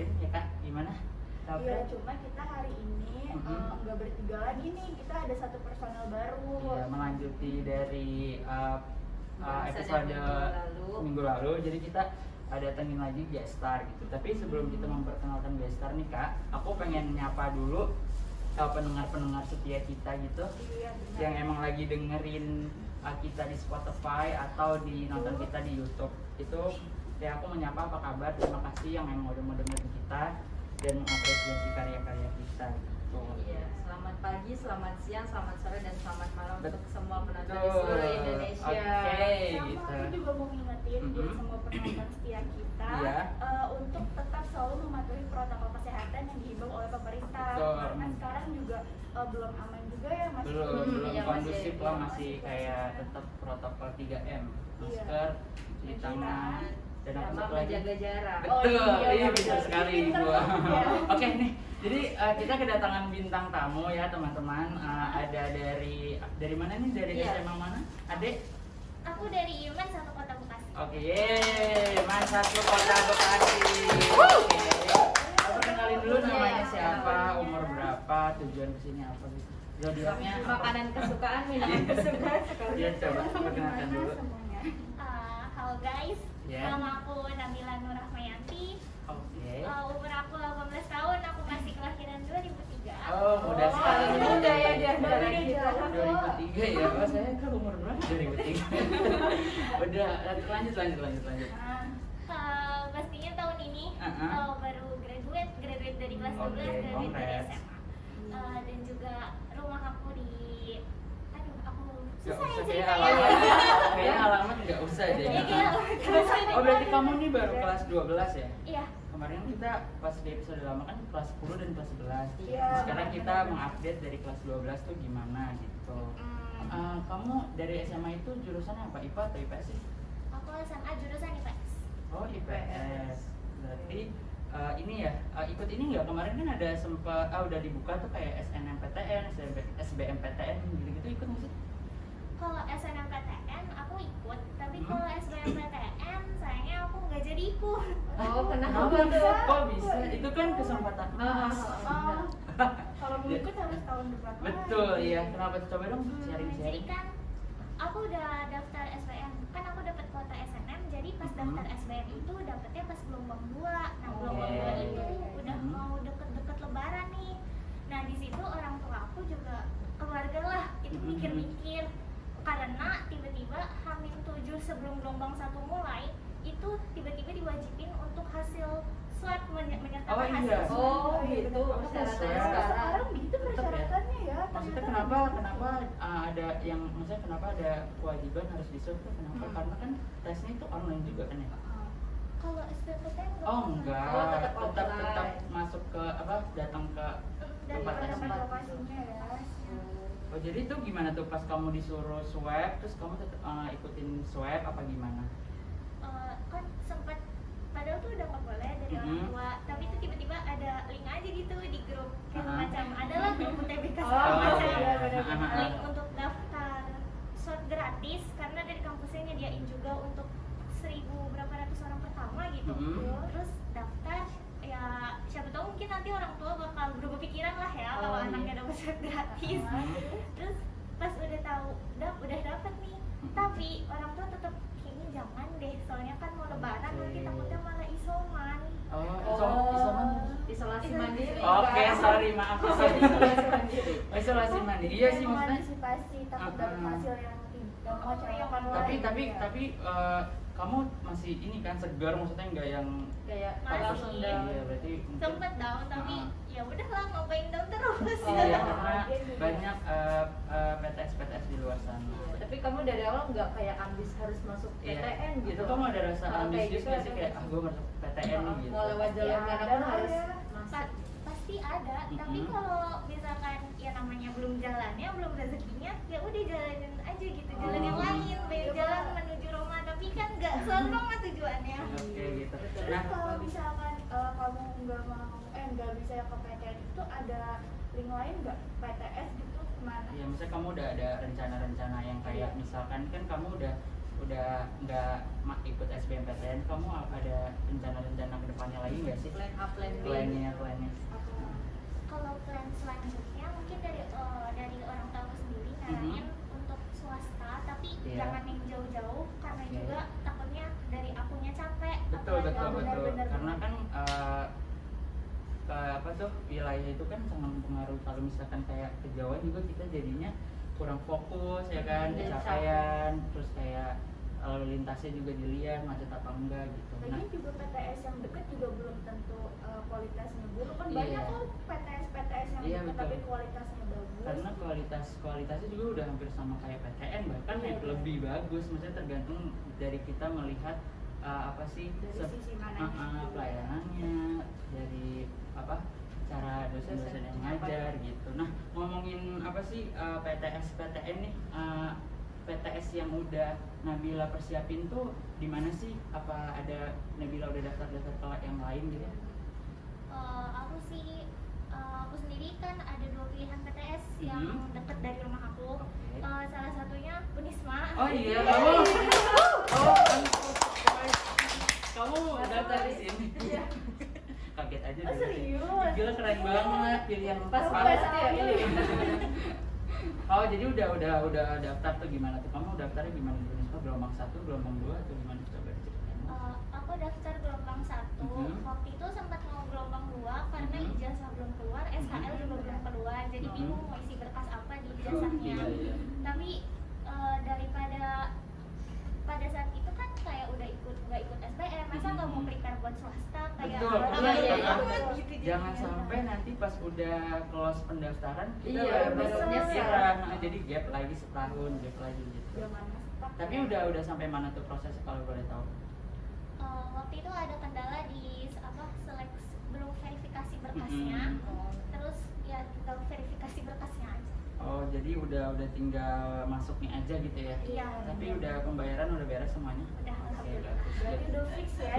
kemarin, ya kak, gimana? Iya, cuma kita hari ini Mhm. eh, nggak bertiga lagi nih. Kita ada satu personel baru. Iya, melanjuti dari uh, uh, episode minggu lalu. minggu lalu. Jadi kita ada datengin lagi guest star gitu. Tapi sebelum kita memperkenalkan guest star nih kak, aku pengen nyapa dulu uh, pendengar-pendengar setia kita gitu. Iya, benar. yang emang lagi dengerin uh, kita di Spotify atau di nonton kita di YouTube itu ya aku menyapa apa kabar terima kasih yang emang udah mau dengerin kita dan mengapresiasi karya-karya kita gitu. Iya, selamat pagi, selamat siang, selamat sore, dan selamat malam Bet- untuk semua penonton di Betul. seluruh Indonesia. Oke. Sama gitu. aku juga mau ngingetin buat Mhm. semua penonton setia kita Iya. eh, untuk tetap selalu mematuhi protokol kesehatan yang dihimbau oleh pemerintah. Betul. Karena sekarang juga eh, belum aman juga ya masih belum Hmm, belum iya, kondusif masih- lah iya, masih masih kayak tetap protokol 3M Iya. masker cuci Cuci tangan dan sama satu lagi menjaga jarak. Oh, Betul, iya, iya betul. sekali gua. Oke nih, jadi uh, kita kedatangan bintang tamu ya teman-teman. Uh, ada dari dari mana nih? Dari Iya. SMA mana? Adek? Aku dari Iman satu kota Bekasi. Oke, yeay, Man satu kota Bekasi. Oke, aku kenalin dulu Iya. namanya siapa, umur berapa, tujuan ke sini apa gitu. Zodiaknya apa? Makanan kesukaan, minuman kesukaan sekali. Iya, coba perkenalkan dulu. semuanya? Uh, halo guys, Ya. nama aku Nabila Nur Rahmayanti. Oke. Uh, umur aku 18 tahun, aku masih kelahiran 2003. Oh, muda Oh, sekali. muda ya dia, Baru dari jalan. 2003 ya, oh saya kan umur berapa? 2003 Udah, lanjut, lanjut, lanjut, lanjut Nah, Uh, pastinya tahun ini Uh-uh. uh, baru graduate, graduate dari kelas 12, Oke, graduate dari congrats. SMA. Uh, dan juga rumah aku di Gak susah usah ya kayak alamat Kayaknya alamat gak usah deh Iya, alamat. Oh berarti kamu nih baru kelas 12 ya? Iya. Kemarin kita pas di episode lama kan kelas 10 dan kelas 11 Iya, Sekarang kita mengupdate dari kelas 12 tuh gimana gitu Hmm, Eh, Kamu dari SMA itu jurusannya apa? IPA atau IPS sih? aku SMA jurusan IPS. Oh IPS Berarti eh, ini ya, eh, ikut ini nggak? Kemarin kan ada sempat, ah udah dibuka tuh kayak SNMPTN, SBMPTN gitu-gitu ikut nggak sih? Kalau SNMPTN aku ikut, tapi Hmm? kalau SBMPTN sayangnya aku nggak jadi ikut. Oh, kenapa Kenapa tuh? Kok bisa? Itu kan kesempatan Ah, emas. oh, kalau mau ikut harus tahun depan lagi. Betul, iya. Kenapa tuh? Coba dong Hmm, jadi sharing-sharing. kan aku udah daftar SBM, kan aku dapat kuota SNM, jadi pas Mhm. daftar SBM itu dapetnya pas gelombang 2 Nah Oh. gelombang 2 itu udah Mhm. mau deket-deket lebaran nih. Nah di situ orang tua aku juga keluarga lah itu mikir-mikir karena tiba-tiba Hamin 7 sebelum gelombang satu mulai itu tiba-tiba diwajibin untuk hasil swab menye- menyertakan Oh, iya. hasil swab. Oh, Iya, gitu persyaratannya Swab. sekarang. Sekarang gitu Tetep ya? persyaratannya ya. Maksudnya kenapa gitu. kenapa uh, ada yang maksudnya kenapa ada kewajiban harus diswab tuh kenapa? Hmm. Karena kan tesnya itu online juga kan ya. Ah, Kalau nggak Oh enggak, Oh, tetap tetap tetap masuk ke apa datang ke tempat tempat tesnya. lokasinya ya. Oh jadi itu gimana tuh pas kamu disuruh swab terus kamu tetap uh, ikutin swab apa gimana? Eh, kan sempat padahal tuh udah nggak boleh dari orang Mhm. tua tapi itu tiba-tiba ada link aja gitu di grup kayak Aha. macam adalah grup UTBK Oh, segala macam iya, benar-benar. link untuk daftar swab gratis karena dari kampusnya nyediain juga untuk seribu berapa ratus orang pertama gitu Mhm. terus daftar ya siapa tahu mungkin nanti orang tua bakal berubah pikiran lah ya kalau Oh, iya. anaknya dapat swab gratis Ah, terus pas udah tahu dap udah dapet nih Mhm. tapi orang tua tetap kayaknya jangan deh soalnya kan mau lebaran Oke. nanti takutnya malah isoman Oh, Oh, isom isoman. isolasi mandiri. Oke, Kak. sorry maaf sorry. isolasi mandiri. Isolasi mandiri. Iya sih Mau maksudnya. antisipasi takut dapat Ah. hasil yang tidak mengecewakan Tapi lain, tapi ya. tapi eh, kamu masih ini kan segar maksudnya nggak yang Kayak Masih. langsung iya berarti sempet down tapi Ah. ya udahlah ngapain down terus Oh, Iya, iya. karena banyak eh, eh, PTS PTS di luar sana. Iya, Tapi kamu dari awal nggak kayak ambis harus masuk Iya. PTN gitu. Itu kamu ada rasa kayak ambisius gitu nggak sih kayak ah gue masuk PTN nih gitu. Mau lewat jalur Ya, mana ada pun harus ya. masuk. Pa- pasti ada tapi kalau misalkan ya namanya belum jalannya belum rezekinya ya udah jalanin aja gitu jalan yang Oh. lain banyak Iya, jalan Pak. menuju Roma tapi kan nggak selalu Roma tujuannya Oke gitu. Terus Nah, kalau misalkan eh, kamu nggak mau eh nggak bisa yang ke PTN itu ada link lain nggak PTS gitu Gimana? ya misalnya kamu udah ada rencana-rencana yang kayak misalkan kan kamu udah udah nggak ikut SBMPTN kamu ada rencana-rencana ke depannya lagi nggak sih plan A plan B plannya plannya kalau plan selanjutnya mungkin dari eh, dari orang tua sendiri nyaranin untuk swasta tapi. Iya. jangan yang jauh-jauh. Juga takutnya dari akunya capek betul betul betul. benar-benar karena kan eh, ke apa tuh wilayah itu kan sangat mempengaruhi. Kalau misalkan kayak kejauhan juga kita jadinya kurang fokus ya kan Jadi kecapean terus kayak lalu lintasnya juga dilihat macet apa enggak gitu. Nah. Lagian juga PTS yang dekat juga belum tentu uh, kualitasnya buruk. Kan Iya. banyak kok PTS PTS yang Iya, dekat tapi kualitasnya bagus. karena kualitas kualitasnya juga udah hampir sama kayak PTN bahkan Iya, yang iya. lebih bagus. Maksudnya tergantung dari kita melihat uh, apa sih Dari sisi mana uh, uh, pelayanannya dari apa cara dosen-dosen yang ngajar gitu. Nah ngomongin apa sih uh, PTS PTN nih uh, PTS yang udah Nabila persiapin tuh di mana sih apa ada Nabila udah daftar-daftar yang lain gitu Eh, aku sih eh, aku sendiri kan ada dua pilihan PTS yang Mhm. dekat dari rumah aku Oke. Eh, salah satunya Unisma Oh iya, kamu. Oh, kamu daftar di sini. Iya. Kaget aja Oh, serius? Gila keren banget pilihan Pas pas ya, iya. Oh, jadi udah udah udah daftar tuh gimana tuh? Kamu daftarnya gimana di Unisma? Gelombang satu, gelombang dua atau gimana? Coba diceritain. Eh, aku daftar gelombang satu Mhm. waktu itu sempat mau gelombang dua karena Mhm. ijazah belum keluar SKL Mhm. juga belum keluar jadi Mhm. bingung mau isi berkas apa di ijazahnya Iya, iya. tapi eh, daripada pada saat kayak udah ikut nggak ikut SBM masa nggak mau prepare buat swasta kayak Betul, iya, iya, Jangan- iya. Gitu Jangan sampai nanti pas udah close pendaftaran kita Iya, baru nyesel. Nah, jadi gap lagi setahun, gap lagi gitu. Stuck. Tapi udah udah sampai mana tuh prosesnya kalau boleh tahu? Eh, waktu itu ada kendala di apa seleksi belum verifikasi berkasnya Mhm. Oh. terus ya tinggal verifikasi berkasnya aja Oh, jadi udah udah tinggal masuknya aja gitu ya? Iya. Tapi udah pembayaran udah beres semuanya? Berarti udah fix ya.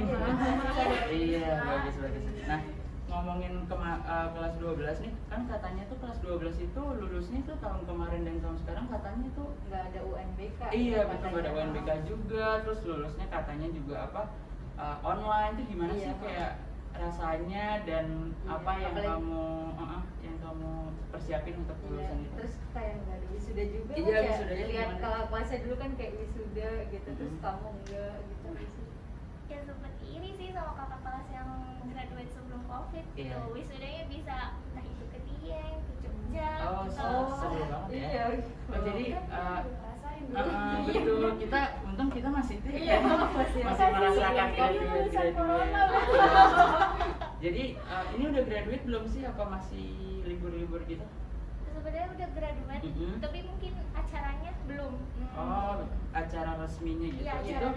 Iya, bagus bagus. Nah, ngomongin eh, kelas 12 nih, kan katanya tuh kelas 12 itu lulusnya tuh tahun kemarin dan tahun sekarang katanya tuh nggak ada UNBK Iya betul katanya. ada UNBK juga, terus lulusnya katanya juga apa uh, online tuh gimana sih Iya. kayak rasanya dan Iya, apa yang apalagi- kamu uh-uh, yang kamu persiapin untuk Iya, lulusan itu? terus kayak nggak ada wisuda juga Iya, kan kayak wisudanya lihat gimana? kalau kelasnya dulu kan kayak wisuda gitu terus Mhm. kamu enggak gitu wisuda. ya seperti ini sih sama kakak kelas yang graduate sebelum covid Iya. gitu wisudanya bisa entah itu ke Dieng ke Jogja Oh, seru, seru banget ya. Iya. Oh, jadi uh, uh, uh, betul kita untung kita masih itu Iya, masih- masih merasakan graduate corona, graduate. Jadi uh, ini udah graduate belum sih apa masih libur-libur gitu? sebenarnya udah graduate Mhm. tapi mungkin acaranya belum Hmm. Oh, acara resminya gitu. Iya, acara itu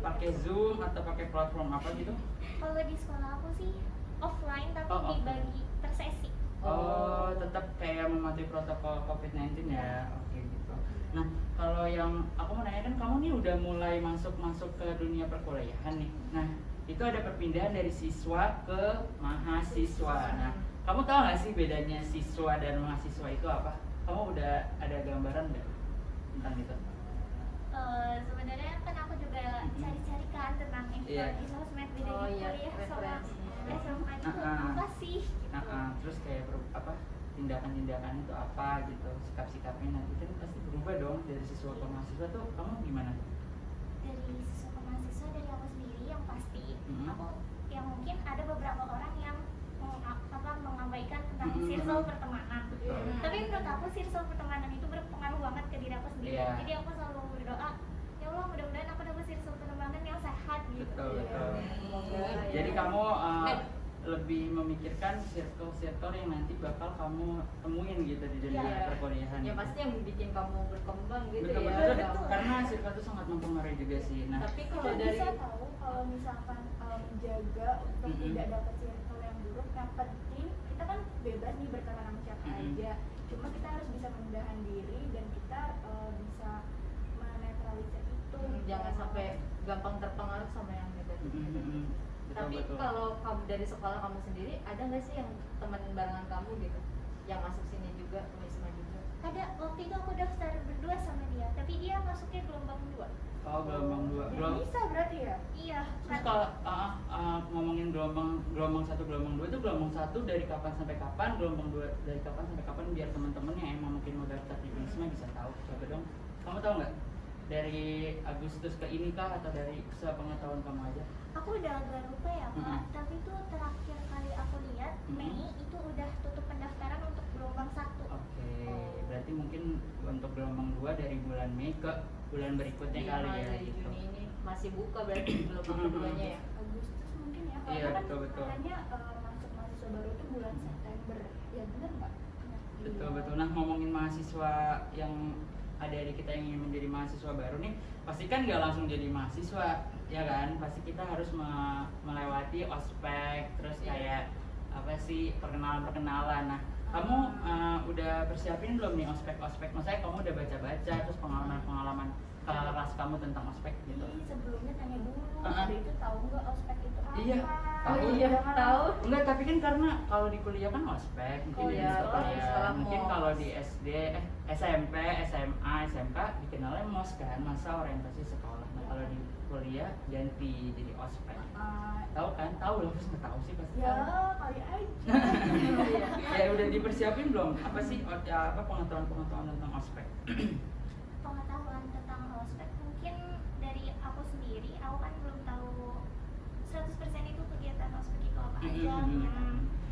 pakai Zoom atau pakai platform apa gitu? kalau di sekolah aku sih offline tapi Oh, dibagi per sesi Oh, tetap kayak mematuhi protokol COVID-19 ya. Oke gitu. Nah, kalau yang aku mau nanya kan kamu nih udah mulai masuk-masuk ke dunia perkuliahan nih. Nah, itu ada perpindahan dari siswa ke mahasiswa. Nah, kamu tahu nggak sih bedanya siswa dan mahasiswa itu apa? Kamu udah ada gambaran nggak tentang itu? Eh, sebenarnya kan aku juga cari-cari kan tentang info Iya. di sosmed bedanya Oh, iya, kuliah sama referensinya. SMA itu apa sih gitu. Nah, ah, terus kayak apa tindakan-tindakan itu apa gitu, sikap-sikapnya nanti kan pasti berubah dong dari siswa ke mahasiswa tuh kamu gimana? dari siswa ke mahasiswa dari aku sendiri yang pasti Mhm. aku yang mungkin ada beberapa orang yang meng- apa mengabaikan tentang Mhm. circle pertemanan Betul. tapi menurut aku circle pertemanan itu berpengaruh banget ke diri aku sendiri Iya. jadi aku selalu berdoa ya Allah mudah-mudahan aku dapat circle pertemanan yang sehat gitu Betul, betul. Semoga ya. Jadi kamu uh, Net. Lebih memikirkan circle-circle yang nanti bakal kamu temuin gitu di dunia Iya. perkuliahan. ya pasti yang bikin kamu berkembang gitu betul, ya betul, Kamu- karena circle itu sangat mempengaruhi juga sih. Nah, tapi kalau dari bisa tahu kalau misalkan um, menjaga untuk Mhm. tidak dapat circle yang buruk yang penting kita kan bebas nih berteman sama siapa Mhm. aja cuma kita harus bisa menahan diri dan kita uh, bisa menetralisir itu Hmm, jangan sampai gampang terpengaruh sama yang negatif mm, mm, mm. betul tapi betul. kalau kamu dari sekolah kamu sendiri ada nggak sih yang teman barengan kamu gitu yang masuk sini juga ke Wisma juga ada waktu itu aku daftar berdua sama dia tapi dia masuknya gelombang dua Oh gelombang dua. Ya, bisa berarti ya iya Terus kan kalau uh, uh, ngomongin gelombang gelombang satu gelombang dua itu gelombang satu dari kapan sampai kapan, gelombang dua dari kapan sampai kapan biar teman-teman yang emang mungkin mau daftar di Wisma bisa tahu. Coba dong, kamu tahu nggak dari Agustus ke ini kah atau dari sepengetahuan kamu aja? aku udah agak lupa ya Mhm. tapi tuh terakhir kali aku lihat Mhm. Mei itu udah tutup pendaftaran untuk gelombang satu Oke, berarti mungkin untuk gelombang dua dari bulan Mei ke bulan berikutnya Iya, kali ya Juli, gitu. Juni ini masih buka berarti gelombang keduanya ya. Agustus mungkin ya Iya, karena kan betul, betul. katanya eh, masuk mahasiswa baru itu bulan September ya bener nggak Betul Iya. betul. Nah ngomongin mahasiswa yang ada di kita yang ingin menjadi mahasiswa baru nih, pasti kan nggak langsung jadi mahasiswa, ya kan? Pasti kita harus me- melewati ospek, terus Iya. kayak apa sih perkenalan perkenalan. Nah kamu uh, udah persiapin belum nih ospek-ospek? Maksudnya kamu udah baca-baca terus pengalaman-pengalaman kelas kamu tentang ospek gitu? Jadi sebelumnya tanya dulu, Uh-uh. ada itu tahu nggak ospek itu apa? Iya, tahu. Oh iya, tahu. Enggak, tapi kan karena kalau di kuliah kan ospek, mungkin Oh di iya, sekolah kalau di ya. sekolah Mungkin kalau di SD, eh, SMP, SMA, SMK dikenalnya mos kan, masa orientasi sekolah. Nah, kalau di kuliah ganti jadi ospek. Uh, Tahu kan? Tahu terus nggak tahu sih pasti. ya tahu. kali aja. Ya udah dipersiapin belum? Apa sih ya, apa pengetahuan-pengetahuan tentang ospek? pengetahuan tentang ospek mungkin dari aku sendiri aku kan belum tahu 100% itu kegiatan ospek itu apa aja Mhm. yang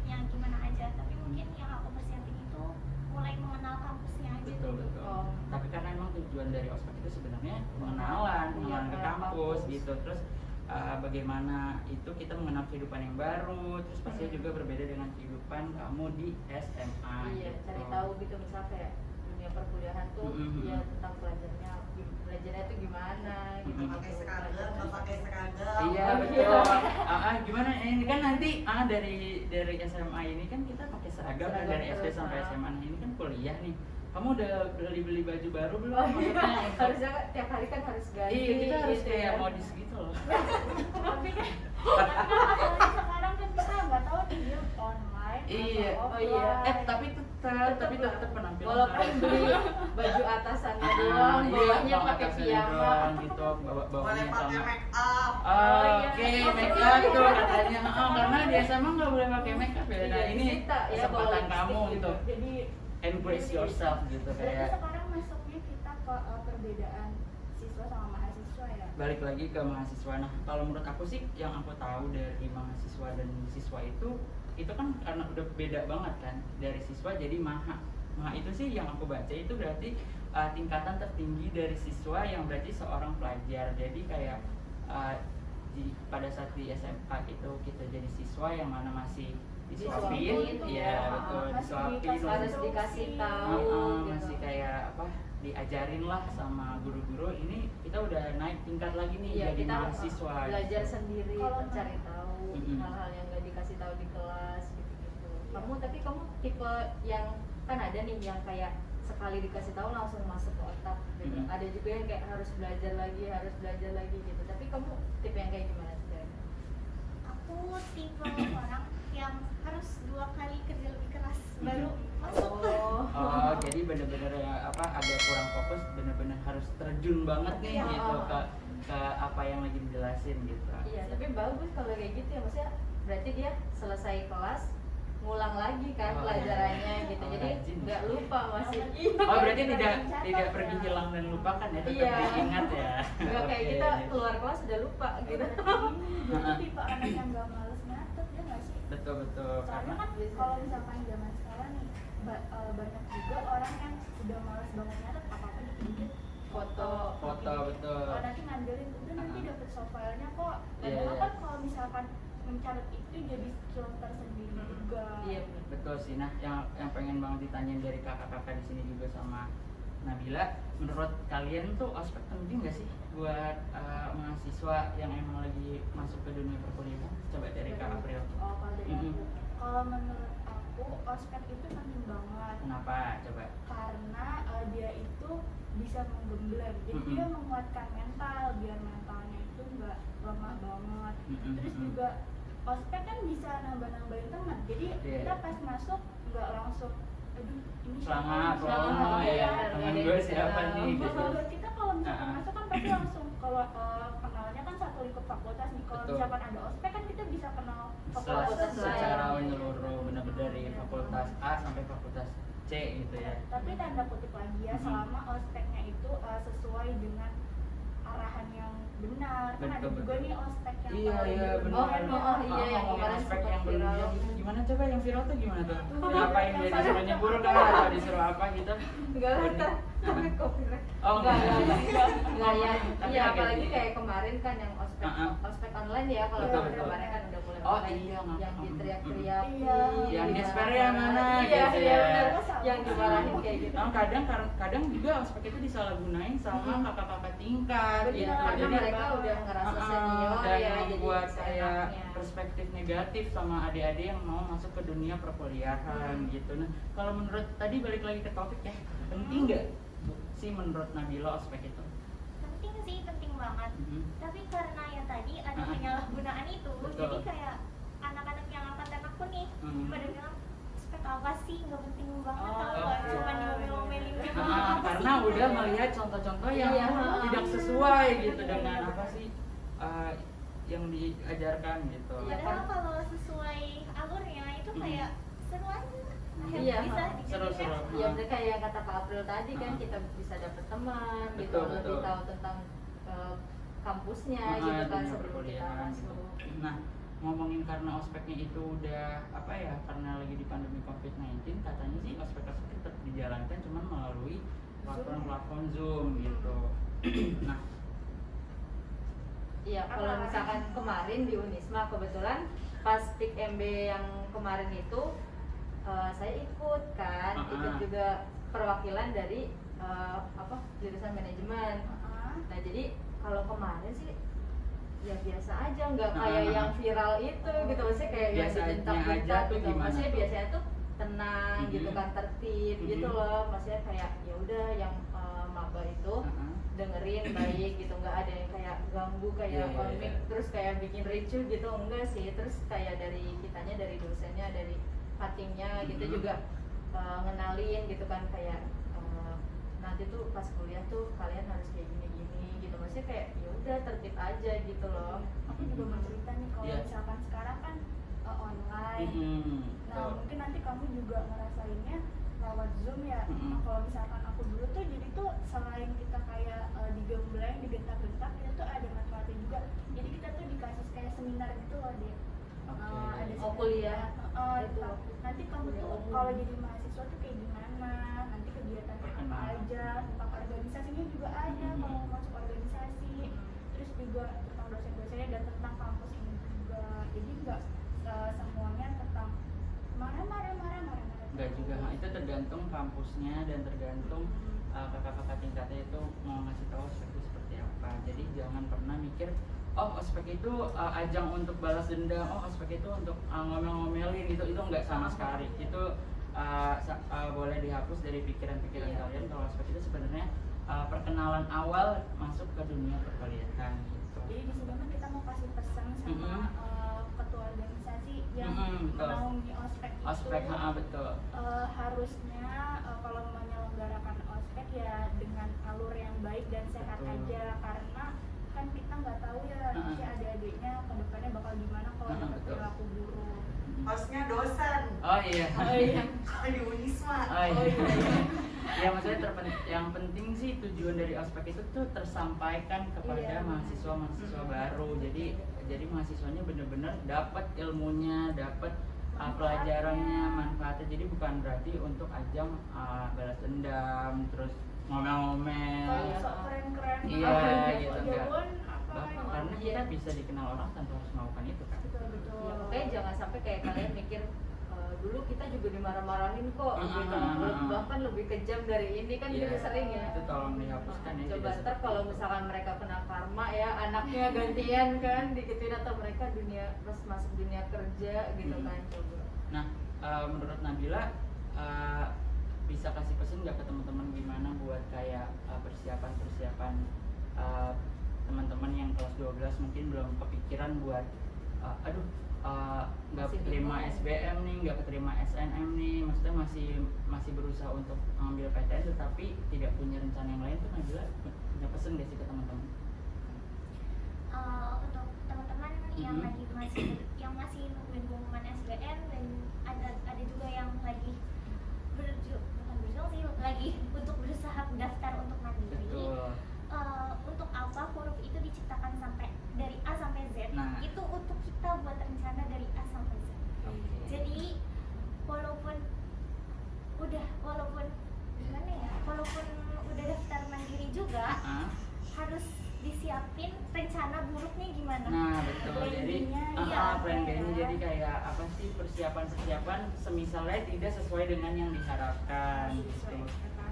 yang gimana aja tapi mungkin yang aku persiapin itu mulai mengenal kampusnya aja betul dulu betul. Oh. Tapi karena emang tujuan dari ospek itu sebenarnya pengenalan, Iya, pengenalan ke ke kampus kampus. gitu. Terus uh, bagaimana itu kita mengenal kehidupan yang baru, terus pastinya Hmm. juga berbeda dengan kehidupan kamu di SMA. Iya, gitu. cari tahu gitu misalnya kayak dunia perkuliahan tuh Mhm. ya tentang belajarnya belajarnya tuh gimana gitu. Mhm. pakai seragam nggak pakai seragam Iya Oh, betul. iya. Ah, ah, gimana ini kan nanti ah dari dari SMA ini kan kita pakai seragam, kan Seragam dari SD sampai. SMA Nah, ini kan kuliah nih. Kamu udah beli beli baju baru belum? Oh iya, harusnya kan tiap hari kan harus ganti. Iya kita harus gitu kayak ya. modis gitu loh. Tapi kan apalagi sekarang kan kita nggak tahu nih dia online Iya. Oh iya. Eh tapi tetap tapi tetap penampilan Walaupun beli baju atasannya Ah, doang, iya, bawahnya bawah pakai piyama. gitu, bawa bawahnya pakai sama. make up Oh, iya. Oke, Oh, make iya. up tuh katanya. Oh, karena di SMA nggak boleh pakai make up ya. Nah, Iya, ini ya, kesempatan kamu gitu. untuk jadi embrace yourself gitu kayak sekarang masuknya kita ke uh, perbedaan siswa sama mahasiswa ya balik lagi ke mahasiswa. Nah, kalau menurut aku sih yang aku tahu dari mahasiswa dan siswa itu itu kan karena udah beda banget kan dari siswa jadi maha. Maha itu sih yang aku baca itu berarti uh, tingkatan tertinggi dari siswa yang berarti seorang pelajar. Jadi kayak uh, di pada saat di SMA itu kita jadi siswa yang mana masih disuapin, iya ya. betul, disuapin, dikasih harus dikasih tahu. Uh, uh, gitu. masih kayak apa diajarin lah sama guru-guru ini kita udah naik tingkat lagi nih Iya, jadi kita mahasiswa belajar gitu. sendiri, Kalau mencari tahu hal-hal yang nggak dikasih tahu di kelas gitu-gitu. Kamu tapi kamu tipe yang kan ada nih yang kayak sekali dikasih tahu langsung masuk ke otak gitu. Mm-mm. Ada juga yang kayak harus belajar lagi, harus belajar lagi gitu. Tapi kamu tipe yang kayak gimana sih? Dari? aku tipe orang yang harus dua kali kerja lebih keras baru masuk Oh. Oh, jadi bener-bener ya apa agak kurang fokus, bener-bener harus terjun banget nih Iya. gitu ke ke apa yang lagi dijelasin gitu. Iya, tapi bagus kalau kayak gitu ya maksudnya berarti dia selesai kelas ngulang lagi kan Oh, pelajarannya iya. gitu. Oh, Jadi nggak lupa masih. Oh, berarti Kita tidak mencatat tidak ya. pergi hilang dan lupakan ya, tetap Iya. diingat ya. Nggak kayak Oke. kita keluar kelas udah lupa gitu. Jadi tipe anak yang gak males nyatet ya nggak sih? Betul betul Soalnya karena kan kalau misalkan zaman sekarang nih ba- eh, banyak juga orang yang udah males banget nyatet apa apa dikit Foto. foto betul. Oh nanti ngandelin udah nanti dapet soft filenya kok. Iya, Padahal iya. kan kalau misalkan mencatat itu jadi skill tersendiri Hmm. juga. Iya. Betul sih. Nah, yang yang pengen banget ditanyain dari kakak-kakak di sini juga sama Nabila, menurut kalian tuh ospek penting gak sih buat uh, mahasiswa yang emang lagi masuk ke dunia perkuliahan? Coba dari Kak April. Oh kalau dari Mhm. aku, kalau menurut aku ospek itu penting banget Kenapa? Coba. karena eh, dia itu bisa menggembleng. Jadi Mhm. dia menguatkan mental biar mentalnya itu nggak lemah banget. Mhm, Terus mhm. juga ospek kan bisa nambah-nambahin teman. Jadi Iya. kita pas masuk nggak langsung aduh ini Selamat, Oh, ya. iya, Teman iya, gue iya. siapa nih? Nah, Gitu. kalau buat kita kalau misalkan Ah. masuk kan pasti langsung kalau eh, kenalnya kan satu lingkup fakultas nih kalau misalkan ada ospek kan kita bisa kenal fakultas secara menyeluruh benar-benar dari fakultas A sampai fakultas C gitu ya. tapi tanda kutip lagi ya Mhm. selama ospeknya itu eh, sesuai dengan arahan yang benar kan ada juga betul. nih ospek yang Iya iya di- benar. Oh, oh, oh, iya, yang ngomongin kemarin aspek sempat yang belum viral. gimana, coba yang viral tuh gimana tuh? Ngapain yang dia disuruh nyebur kah atau disuruh apa gitu? Enggak lah, tapi copyright. Oh, enggak, enggak. enggak, ya. Iya, apalagi di- kayak kemarin kan yang ospek ospek online ya kalau yang kemarin kan udah mulai Oh, iya, yang diteriak-teriakin Iya. Yang di Desper mana- yang mana, Iya, gitu iya ya. Yang dimarahin kayak gitu. Kadang kadang juga ospek itu disalahgunain sama kakak-kakak tingkat gitu. Jadi mereka udah ngerasa Uh-uh, senior dan ya, jadi membuat enaknya. perspektif negatif sama adik-adik yang mau masuk ke dunia perkuliahan Hmm. gitu. Nah, kalau menurut tadi balik lagi ke topik ya, penting nggak sih menurut Nabila ospek itu? penting sih penting banget Mhm. tapi karena yang tadi ada Ah. penyalahgunaan itu Betul. jadi kayak anak-anak yang angkatan aku nih Hmm. pada bilang apa sih nggak penting banget Oh, tau nggak oke. cuma diomel-omelin doang Ah, Apa karena sih? udah melihat contoh-contoh yang Iya, tidak sesuai gitu dengan apa sih uh, yang diajarkan gitu. Iya, padahal kan? kalau sesuai alurnya itu Hmm. kayak seru aja Iya, bisa Seru-seru. Ya udah kayak yang kata Pak April tadi kan kita bisa dapet teman gitu, Betul, lebih betul. tahu tentang eh, kampusnya Ah, gitu kan sebelum kita gitu. Nah, ngomongin karena ospeknya itu udah apa ya karena lagi di pandemi COVID-19 katanya sih ospek-ospek tetap dijalankan cuman melalui platform-platform Zoom gitu. nah, Iya, kalau misalkan kemarin di Unisma kebetulan pas PIK MB yang kemarin itu eh, saya ikut kan, Ah, ikut ah. juga perwakilan dari eh, apa jurusan manajemen. Ah. Nah jadi kalau kemarin sih ya biasa aja, nggak kayak ah, yang viral itu gitu maksudnya kayak yang Biasanya dibentak-bentak gitu. gimana Maksudnya tuh? biasanya tuh tenang gitu Mhm. kan tertib gitu Mhm. loh. Maksudnya kayak ya udah yang eh, maba itu uh-uh. dengerin baik gitu nggak ada yang kayak ganggu kayak Iya, iya, komik iya. terus kayak bikin ricu gitu enggak sih terus kayak dari kitanya dari dosennya dari cuttingnya gitu Mhm. juga uh, ngenalin gitu kan kayak uh, nanti tuh pas kuliah tuh kalian harus kayak gini gitu maksudnya kayak ya udah tertib aja gitu loh aku juga mau cerita nih kalau Iya. misalkan sekarang kan eh, online Mhm, nah betul. mungkin nanti kamu juga ngerasainnya lewat zoom ya. Nah, kalau misalkan aku dulu tuh jadi tuh selain kita kayak eh, digembleng digentak-gentak kita tuh ada manfaatnya juga jadi kita tuh dikasih kayak seminar gitu loh dia Oke. Eh, ada Oh, kuliah. Itu. tentang- nanti kamu tuh kalau jadi mahasiswa tuh kayak gimana? Nanti kegiatannya apa aja? Tentang organisasinya juga ada kalau mau masuk organisasi. Terus juga tentang dosen-dosennya dan tentang kampus ini juga. Jadi nggak eh, semuanya tentang marah-marah marah-marah Enggak juga, nah, itu tergantung kampusnya dan tergantung uh, kakak-kakak tingkatnya itu mau ngasih tahu itu seperti apa. Jadi jangan pernah mikir, oh ospek itu uh, ajang untuk balas dendam, oh ospek itu untuk uh, ngomel-ngomelin gitu, itu enggak sama sekali. Itu uh, uh, boleh dihapus dari pikiran-pikiran Iya. kalian kalau ospek itu sebenarnya uh, perkenalan awal masuk ke dunia perkuliahan gitu. jadi di sini mah kita mau kasih pesan sama Mm-mm. eh, ketua organisasi yang Mm-mm, betul. menaungi ospek itu Ospek, ha, betul. eh, harusnya eh, kalau menyelenggarakan ospek ya dengan alur yang baik dan sehat Betul. aja karena kan kita nggak tahu ya Uh-uh. nanti adik-adiknya ke depannya bakal gimana kalau Uh-uh, dapat betul. perilaku buruk Hostnya dosen. Oh iya. oh iya Kalau di Unisma. Oh iya. ya maksudnya terpen- yang penting sih tujuan dari ospek itu tuh tersampaikan kepada Iya. mahasiswa-mahasiswa Mm-mm. baru. Jadi jadi mahasiswanya bener-bener dapat ilmunya, dapat uh, pelajarannya, manfaatnya. Jadi bukan berarti untuk ajang uh, balas dendam, terus ngomel-ngomel. Iya. keren-keren Iya, gitu, enggak. karena kita bisa dikenal orang tanpa harus melakukan itu kan. betul betul ya jangan sampai kayak kalian mikir "Eh, dulu kita juga dimarah-marahin kok gitu ah, ah, ah. bahkan lebih kejam dari ini kan Iya, juga sering ya Itu tolong dihapuskan ya. coba ntar kalau misalkan mereka kena karma ya anaknya gantian kan dikituin atau mereka dunia pas masuk dunia kerja gitu Hmm. kan coba Nah, eh, menurut Nabila eh, bisa kasih pesan nggak ke teman-teman gimana buat kayak eh, persiapan-persiapan eh, teman-teman yang kelas 12 mungkin belum kepikiran buat uh, aduh uh, nggak Masih keterima. SBM nih nggak keterima SNM nih maksudnya masih masih berusaha untuk mengambil PTN tetapi tidak punya rencana yang lain tuh Nabila punya pesen gak sih ke teman-teman Eh, untuk teman-teman yang Mhm. lagi masih yang masih nungguin pengumuman SBM dan ada ada juga yang lagi berjuang lagi untuk berusaha daftar untuk mandiri. Betul. Eh, untuk apa huruf itu diciptakan sampai dari A sampai Z? Nah. itu untuk kita buat rencana dari A sampai Z. Oke. jadi walaupun udah walaupun gimana ya? Walaupun udah daftar mandiri juga Ah, harus disiapin rencana buruknya gimana Nah betul Plan jadi ah, iya, ah, plan B ya. jadi kayak apa sih persiapan-persiapan semisalnya tidak sesuai dengan yang diharapkan gitu.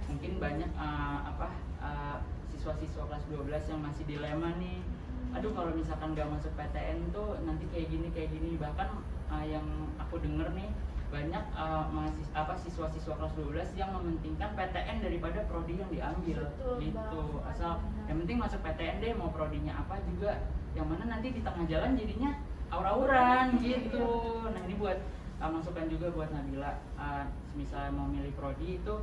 Mungkin banyak ah, apa ah, siswa-siswa kelas 12 yang masih dilema nih. Aduh kalau misalkan gak masuk PTN tuh nanti kayak gini kayak gini bahkan ah, yang aku denger nih banyak ah, mahasiswa apa siswa-siswa kelas 12 yang mementingkan PTN daripada prodi yang diambil. Betul gitu. banget, Asal benar. yang penting masuk PTN deh mau prodinya apa juga. Yang mana nanti di tengah jalan jadinya aura-auran gitu. Nah ini buat uh, masukan juga buat Nabila. Uh, misalnya mau milih prodi itu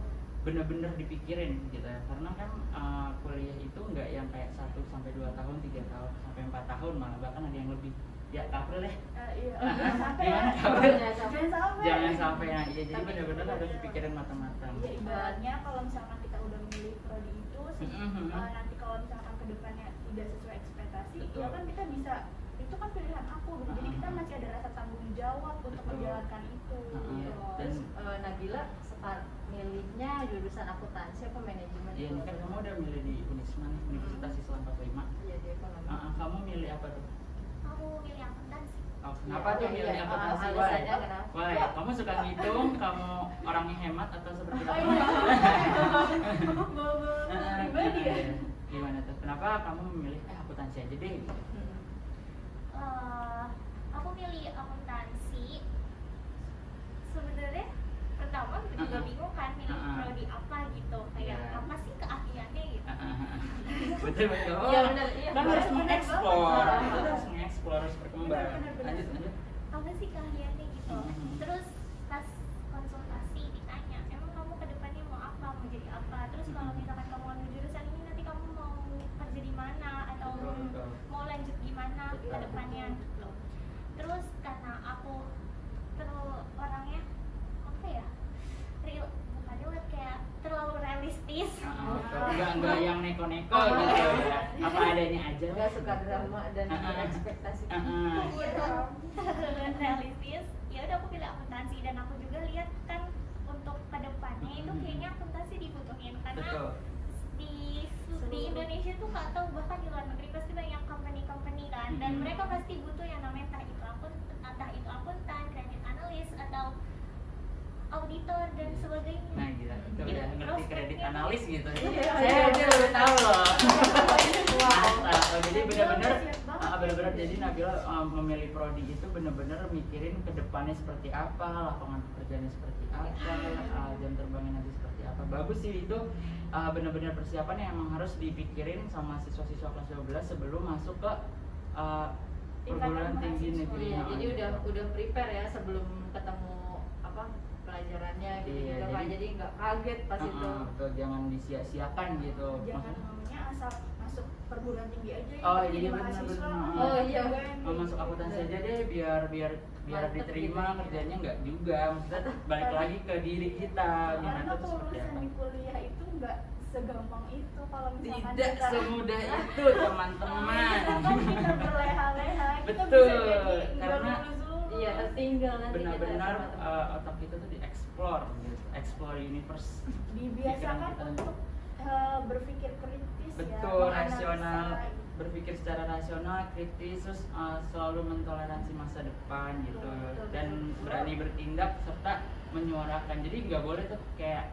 bener-bener dipikirin gitu ya. Karena kan uh, kuliah itu nggak yang kayak 1 sampai 2 tahun, tiga tahun, sampai empat tahun malah bahkan ada yang lebih ya April deh Eh, iya. Ah, Jangan sampai ya. Jangan sampai. Jangan sampai. nah iya jadi bener-bener harus dipikirin matang-matang Ya ibaratnya kalau misalkan kita udah milih prodi itu, se- Mhm. eh, nanti kalau misalkan ke depannya tidak sesuai ekspektasi, Betul. ya kan kita bisa itu kan pilihan aku gitu. Jadi kita Mhm. masih ada rasa tanggung jawab untuk Betul. menjalankan itu. Mhm. gitu. Dan- Terus eh, Nabila separ milihnya jurusan akuntansi apa manajemen? Iya kan kamu udah milih di Unisma nih Universitas Islam 45 Iya di ekonomi. Ah, ah, kamu milih apa tuh? Oh, Iya, kenapa tuh milih akuntansi? Ah? Wai, kamu suka ngitung, kamu orangnya hemat atau seperti Oh, apa? iya. Ah, pribadi ya. iya. Gimana tuh? Kenapa kamu memilih eh akuntansi aja deh? Eh, aku milih akuntansi sebenarnya pertama juga Uh-uh. bingung kan milih Uh-uh. prodi apa gitu kayak apa sih keahliannya gitu Ah, ah, ah. betul betul. Benar, iya. Kan harus mengeksplor, harus mengeksplor, berkembang. Lanjut lanjut. apa sih keahliannya gitu Mhm. terus pas konsultasi ditanya emang kamu ke depannya mau apa mau jadi apa terus kalau Mhm. misalkan kamu ambil jurusan ini nanti kamu mau kerja di mana atau Betul, betul. mau lanjut gimana Betul. ke depannya gitu terus karena aku terlalu orangnya apa ya real bukan real kayak terlalu realistis Ah, ah. Enggak enggak yang neko-neko gitu ya. Adanya aja. Nggak suka drama dan Ah, ah. ekspektasi. Ah, ah. realistis ya udah aku pilih akuntansi dan aku juga lihat kan untuk ke depannya itu Mhm. kayaknya akuntansi dibutuhin karena Betul. di di Indonesia tuh nggak tahu bahkan di luar negeri pasti banyak company-company kan dan Mhm. mereka pasti butuh yang namanya entah itu akun entah itu akuntan, kredit analis atau auditor dan sebagainya. Nah gila, itu Iya, udah ngerti kredit analis gitu. Iya, Saya iya. aja baru tahu loh. Wow. Oh, Jadi benar-benar ah, benar-benar jadi Nabila ah, memilih prodi itu benar-benar mikirin ke depannya seperti apa, lapangan pekerjaannya seperti apa, ah, jam terbangnya nanti seperti apa. Bagus sih itu ah, benar-benar persiapan yang emang harus dipikirin sama siswa-siswa kelas 12 sebelum masuk ke ah, perguruan tinggi negeri. Iya, Ah, jadi gitu. udah udah prepare ya sebelum ketemu pelajarannya gitu Iya, juga kan jadi- jadi nggak kaget pas Ah, itu ah, betul, jangan disia-siakan gitu. Jangan maunya asal masuk perguruan tinggi aja ya. Oh, tapi iya, jadi benar, mahasiswa. benar. Oh, iya. Jangan Oh, masuk gitu. akuntansi aja deh biar biar biar Mantep diterima gitu. kerjanya nggak juga maksudnya balik lagi ke diri kita Karena tuh seperti kelulusan apa di kuliah itu nggak segampang itu kalau misalkan tidak kita semudah itu teman-teman kita berleha-leha, kita Betul, bisa jadi karena- iya tertinggal nanti kita benar-benar uh, otak kita tuh dieksplor gitu. Explore universe. Dibiasakan untuk eh, berpikir kritis ya betul menganalisa. rasional. berpikir secara rasional kritis terus uh, selalu mentoleransi masa depan gitu. Betul, betul, dan betul. berani bertindak serta menyuarakan. Jadi nggak boleh tuh kayak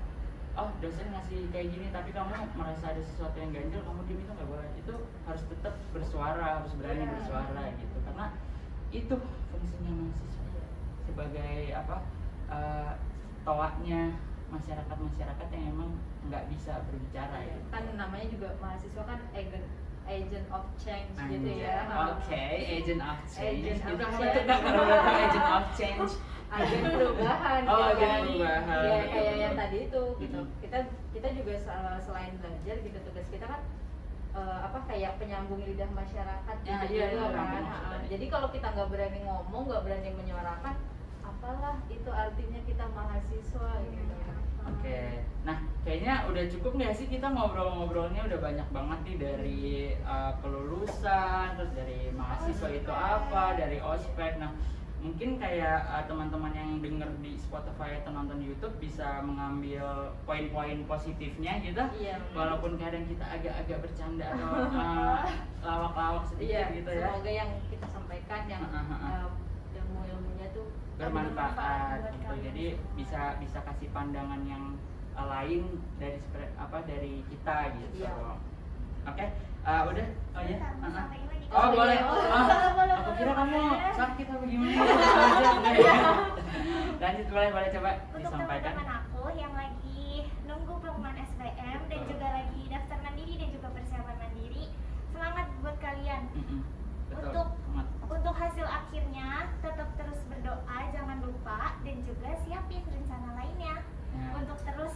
oh dosen ngasih kayak gini tapi kamu merasa ada sesuatu yang ganjil kamu diem itu nggak boleh. Itu harus tetap bersuara harus berani Iya. bersuara gitu. Karena itu fungsinya mahasiswa sebagai apa uh, toaknya masyarakat masyarakat yang emang nggak bisa berbicara ya kan namanya juga mahasiswa kan egen agent of change gitu ya Oke, agent of change. Agent of itu change. agent of change? agen perubahan Oh, gitu kan. perubahan. ya kayak yang tadi itu gitu Mhm. kita kita juga sel- selain belajar gitu tugas kita kan eh, apa kayak penyambung lidah masyarakat Ya, gitu iya, iya, kan. iya, jadi kalau kita nggak berani ngomong nggak berani menyuarakan apalah itu artinya kita mahasiswa gitu. Oke, nah kayaknya udah cukup nggak sih kita ngobrol-ngobrolnya? Udah banyak banget nih dari uh, kelulusan, terus dari mahasiswa itu apa, dari ospek. Nah mungkin kayak uh, teman-teman yang denger di Spotify atau nonton di YouTube bisa mengambil poin-poin positifnya gitu. iya Walaupun kadang kita agak-agak bercanda atau uh, lawak-lawak sedikit iya gitu ya. semoga yang kita sampaikan yang ah, ah. eh, ilmu-ilmunya tuh bermanfaat gitu. Jadi bisa bisa kasih pandangan yang uh, lain dari apa dari kita gitu. Iya. Oke, uh, udah. Oh ya. Ini Oh, boleh. Oh, aku kira kamu sakit apa gimana? Lanjut boleh boleh coba untuk disampaikan. teman-teman aku yang lagi nunggu pengumuman SBM dan juga lagi daftar mandiri dan juga persiapan mandiri semangat buat kalian. Untuk- untuk hasil akhirnya tetap terus berdoa jangan lupa dan juga siapin rencana lainnya Ya. untuk terus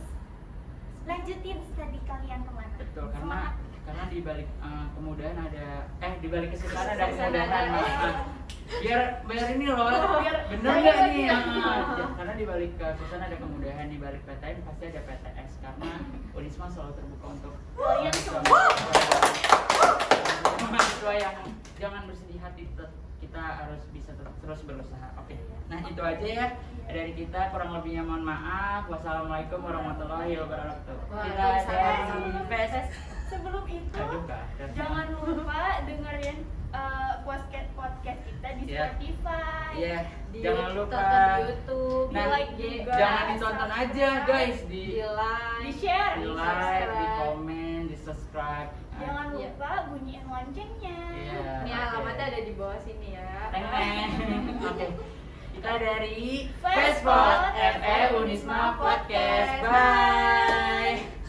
lanjutin studi kalian ke mana Betul, karena Semangat. Karena di balik uh, kemudahan ada eh di balik kesulitan ada kemudahan. Nah, biar biar ini loh, biar bener nggak nih? ya. Ah, ya, karena di balik kesulitan ada kemudahan, di balik PTN pasti ada PTS karena Unisma selalu terbuka untuk Kalian mahasiswa mahasiswa yang jangan bersedih hati tet- kita harus bisa terus berusaha. Oke. Nah, itu aja ya dari kita kurang lebihnya mohon maaf. Wassalamualaikum warahmatullahi wabarakatuh. Kita dari Fest. sebelum itu jangan lupa dengerin uh, podcast podcast kita di Iya. Spotify Iya, di jangan lupa. di YouTube Nah, di like juga jangan ditonton aja guys di di like di share di di like, di komen, di subscribe. Jangan Iya. lupa bunyiin loncengnya Iya. ini alamatnya ada di bawah sini ya Teng. Oke. Kita dari Festpod FE Unisma Podcast. Bye.